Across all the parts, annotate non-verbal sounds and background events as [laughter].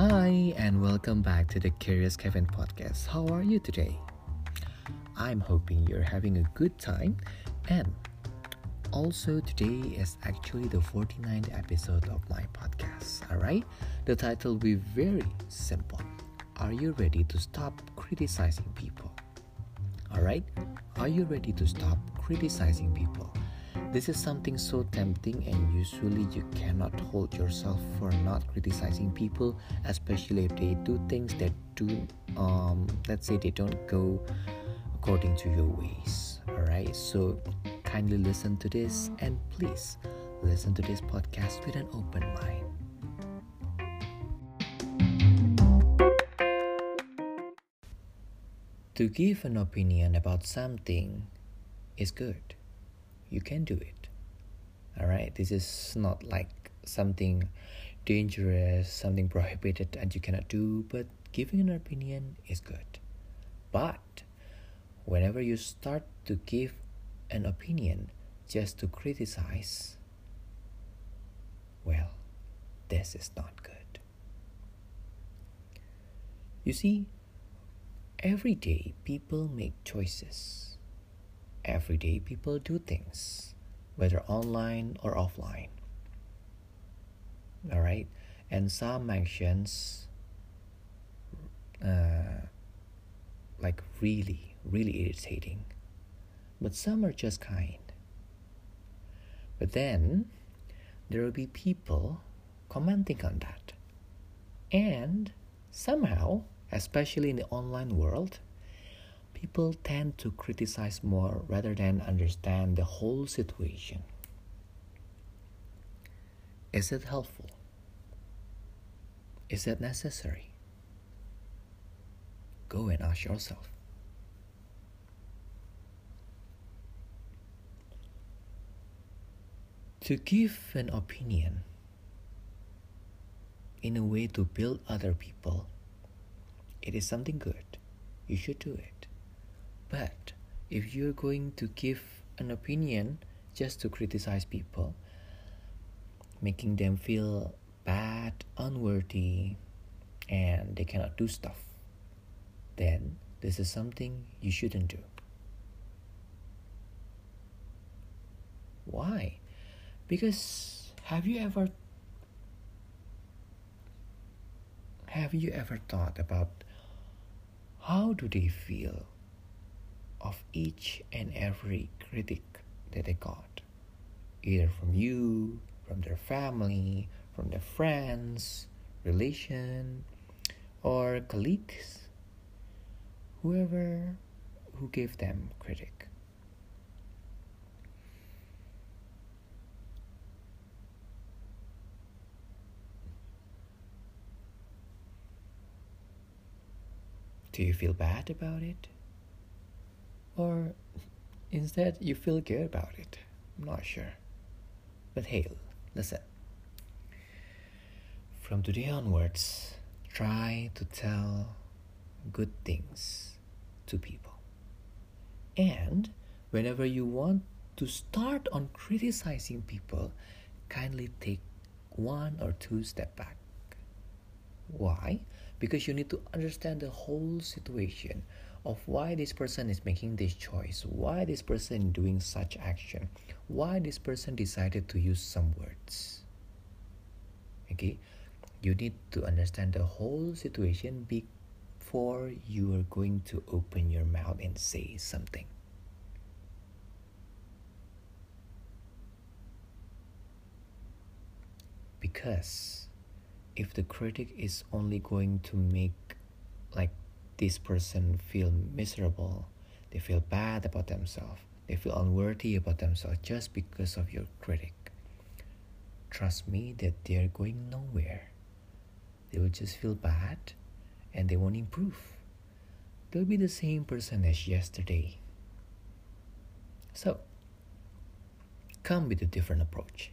Hi, and welcome back to the Curious Kevin podcast. How are you today? I'm hoping you're having a good time, and also today is actually the 49th episode of my podcast. Alright, the title will be very simple Are you ready to stop criticizing people? Alright, are you ready to stop criticizing people? This is something so tempting, and usually you cannot hold yourself for not criticizing people, especially if they do things that do, um, let's say, they don't go according to your ways. Alright, so kindly listen to this and please listen to this podcast with an open mind. To give an opinion about something is good you can do it. All right this is not like something dangerous something prohibited and you cannot do but giving an opinion is good. But whenever you start to give an opinion just to criticize well this is not good. You see every day people make choices every day people do things, whether online or offline. All right, and some actions, uh, like really, really irritating, but some are just kind. But then there will be people commenting on that. And somehow, especially in the online world, people tend to criticize more rather than understand the whole situation. Is it helpful? Is it necessary? Go and ask yourself. To give an opinion in a way to build other people, it is something good. You should do it. But if you're going to give an opinion just to criticize people, making them feel bad, unworthy, and they cannot do stuff, then this is something you shouldn't do. Why? Because have you ever have you ever thought about how do they feel of each and every critic that they got, either from you, from their family, from their friends, relation, or colleagues, whoever who gave them critic. Do you feel bad about it? Or instead you feel good about it? I'm not sure. But hey, listen. From today onwards, try to tell good things to people. And whenever you want to start on criticizing people, kindly take one or two step back. Why? Because you need to understand the whole situation of why this person is making this choice, why this person doing such action, why this person decided to use some words. Okay, you need to understand the whole situation before you are going to open your mouth and say something. Because if the critic is only going to make like this person feel miserable they feel bad about themselves they feel unworthy about themselves just because of your critic. Trust me that they're going nowhere. They will just feel bad and they won't improve. They'll be the same person as yesterday. So come with a different approach.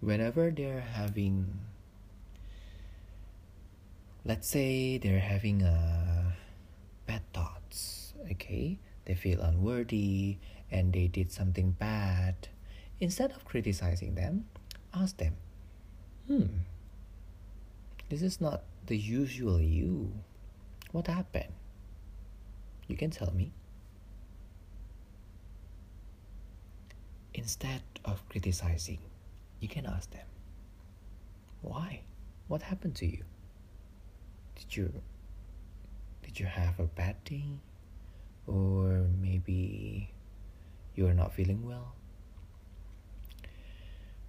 Whenever they're having let's say they're having uh, bad thoughts okay they feel unworthy and they did something bad instead of criticizing them ask them hmm This is not the usual you. What happened? You can tell me. Instead of criticizing, you can ask them, Why? What happened to you? Did you did you have a bad day? Or maybe you are not feeling well?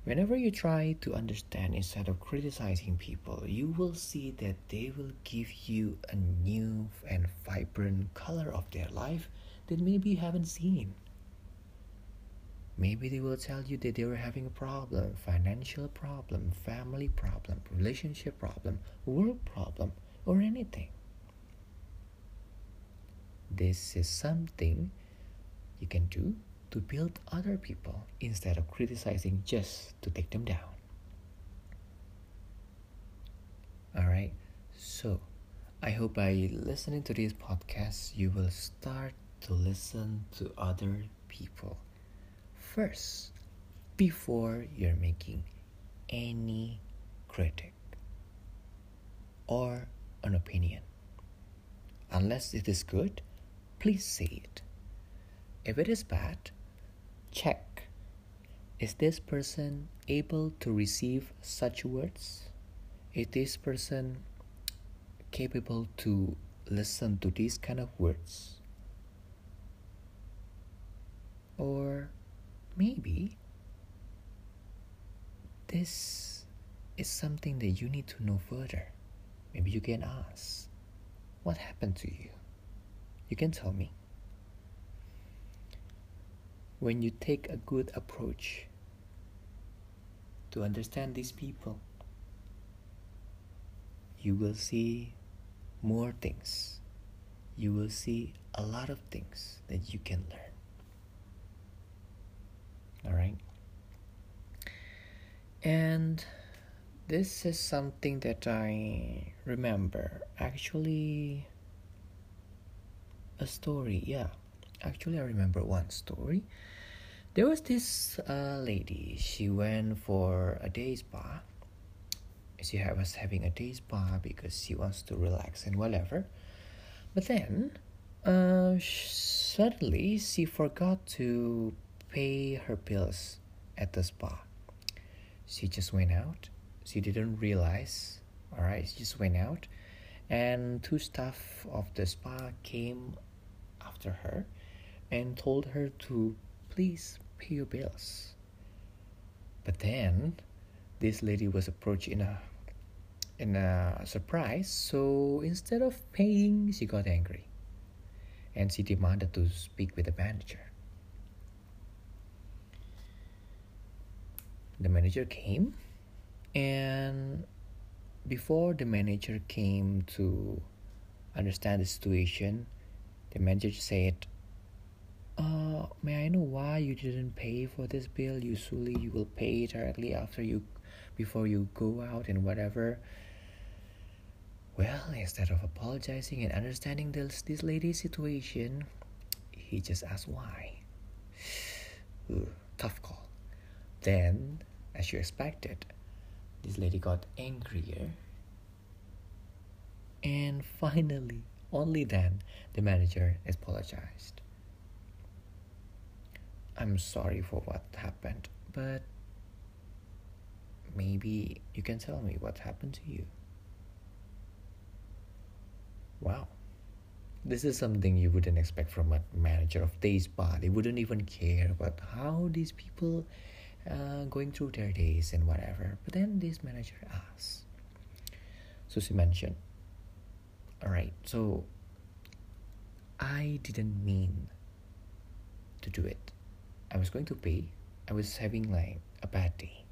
Whenever you try to understand instead of criticizing people, you will see that they will give you a new and vibrant color of their life that maybe you haven't seen. Maybe they will tell you that they were having a problem, financial problem, family problem, relationship problem, work problem, or anything. This is something you can do to build other people instead of criticizing just to take them down. Alright, so I hope by listening to this podcast, you will start to listen to other people first before you're making any critic or an opinion. Unless it is good, please say it. If it is bad, check is this person able to receive such words? Is this person capable to listen to these kind of words? Or maybe this is something that you need to know further. Maybe you can ask, What happened to you? You can tell me when you take a good approach to understand these people, you will see more things. You will see a lot of things that you can learn. All right? And this is something that I remember. Actually, a story, yeah. Actually, I remember one story. There was this uh, lady. She went for a day spa. She was having a day spa because she wants to relax and whatever. But then uh, suddenly she forgot to pay her bills at the spa. She just went out she didn't realize all right she just went out and two staff of the spa came after her and told her to please pay your bills. But then this lady was approached in a in a surprise, so instead of paying, she got angry. And she demanded to speak with the manager. The manager came and before the manager came to understand the situation, the manager said, uh, may I know why you didn't pay for this bill? Usually you will pay it directly after you before you go out and whatever. Well, instead of apologizing and understanding this this lady's situation, he just asked why. [sighs] Ooh, tough call. Then, as you expected, this lady got angrier. And finally, only then, the manager apologized. I'm sorry for what happened, but maybe you can tell me what happened to you. Wow. This is something you wouldn't expect from a manager of day spa. They wouldn't even care about how these people uh, going through their days and whatever. But then this manager asks. So she mentioned, all right, so I didn't mean to do it. I was going to pay. I was having like a bad day.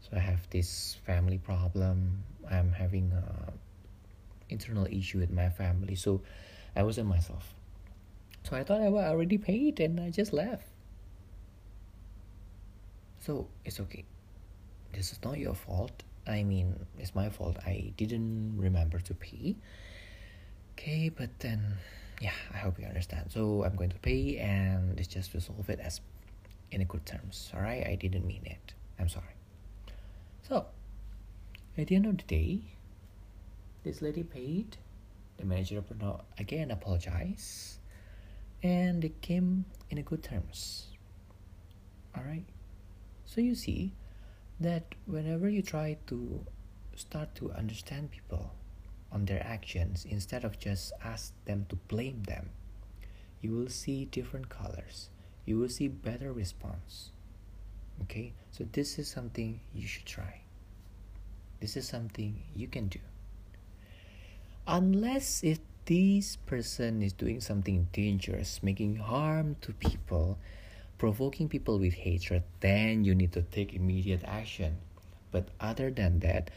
So I have this family problem. I'm having a internal issue with my family. So I wasn't myself. So I thought I was already paid and I just left. So it's okay. This is not your fault. I mean, it's my fault. I didn't remember to pay. Okay, but then yeah, I hope you understand. So I'm going to pay and let's just resolve it as in a good terms. Alright, I didn't mean it. I'm sorry. So at the end of the day, this lady paid. The manager again apologized, and they came in a good terms. All right. So you see that whenever you try to start to understand people on their actions instead of just ask them to blame them, you will see different colors. You will see better response. Okay? So this is something you should try. This is something you can do. Unless if this person is doing something dangerous, making harm to people, provoking people with hatred, then you need to take immediate action. But other than that,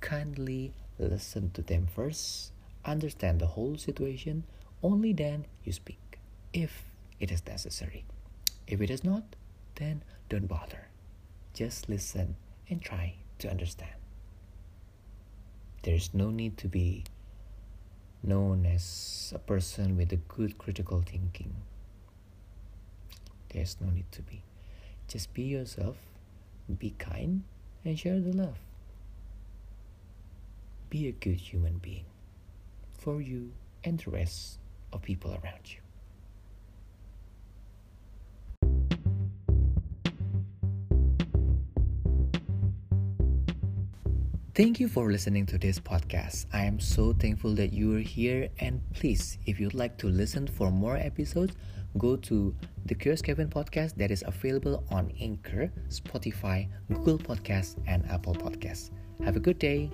kindly listen to them first, understand the whole situation, only then you speak, if it is necessary. If it is not, then don't bother. Just listen and try to understand. There's no need to be known as a person with a good critical thinking. There's no need to be. Just be yourself, be kind, and share the love. Be a good human being for you and the rest of people around you. Thank you for listening to this podcast. I am so thankful that you are here. And please, if you'd like to listen for more episodes, go to the Curious Kevin podcast that is available on Anchor, Spotify, Google Podcasts, and Apple Podcasts. Have a good day.